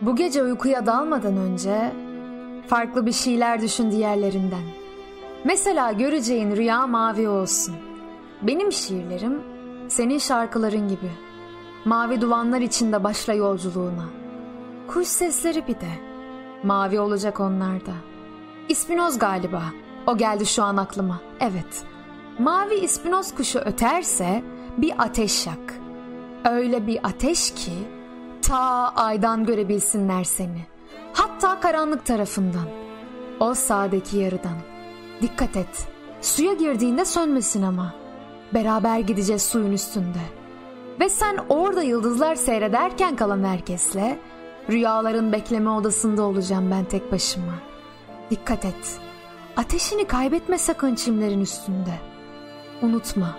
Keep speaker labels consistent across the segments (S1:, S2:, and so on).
S1: Bu gece uykuya dalmadan önce farklı bir şeyler düşün diğerlerinden. Mesela göreceğin rüya mavi olsun. Benim şiirlerim senin şarkıların gibi. Mavi duvanlar içinde başla yolculuğuna. Kuş sesleri bir de. Mavi olacak onlarda. İspinoz galiba. O geldi şu an aklıma. Evet. Mavi ispinoz kuşu öterse bir ateş yak. Öyle bir ateş ki ta aydan görebilsinler seni. Hatta karanlık tarafından. O sağdaki yarıdan. Dikkat et. Suya girdiğinde sönmesin ama. Beraber gideceğiz suyun üstünde. Ve sen orada yıldızlar seyrederken kalan herkesle rüyaların bekleme odasında olacağım ben tek başıma. Dikkat et. Ateşini kaybetme sakın çimlerin üstünde. Unutma.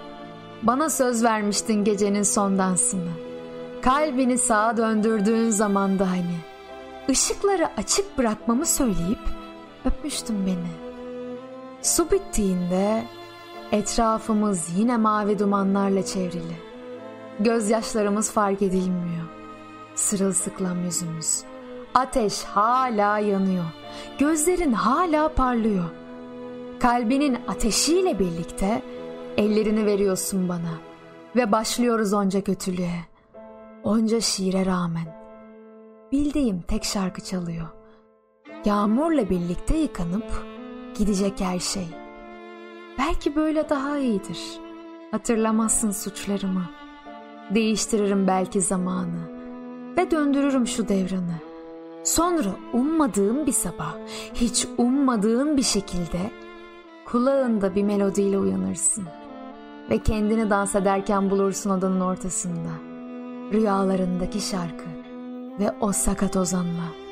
S1: Bana söz vermiştin gecenin son dansını. Kalbini sağa döndürdüğün zamanda hani. Işıkları açık bırakmamı söyleyip öpmüştün beni. Su bittiğinde etrafımız yine mavi dumanlarla çevrili. Gözyaşlarımız fark edilmiyor. Sırılsıklam yüzümüz. Ateş hala yanıyor. Gözlerin hala parlıyor. Kalbinin ateşiyle birlikte ellerini veriyorsun bana. Ve başlıyoruz onca kötülüğe. Onca şiire rağmen. Bildiğim tek şarkı çalıyor. Yağmurla birlikte yıkanıp gidecek her şey. Belki böyle daha iyidir. Hatırlamazsın suçlarımı. Değiştiririm belki zamanı ve döndürürüm şu devranı. Sonra ummadığım bir sabah, hiç ummadığın bir şekilde kulağında bir melodiyle uyanırsın ve kendini dans ederken bulursun odanın ortasında. Rüyalarındaki şarkı ve o sakat ozanla.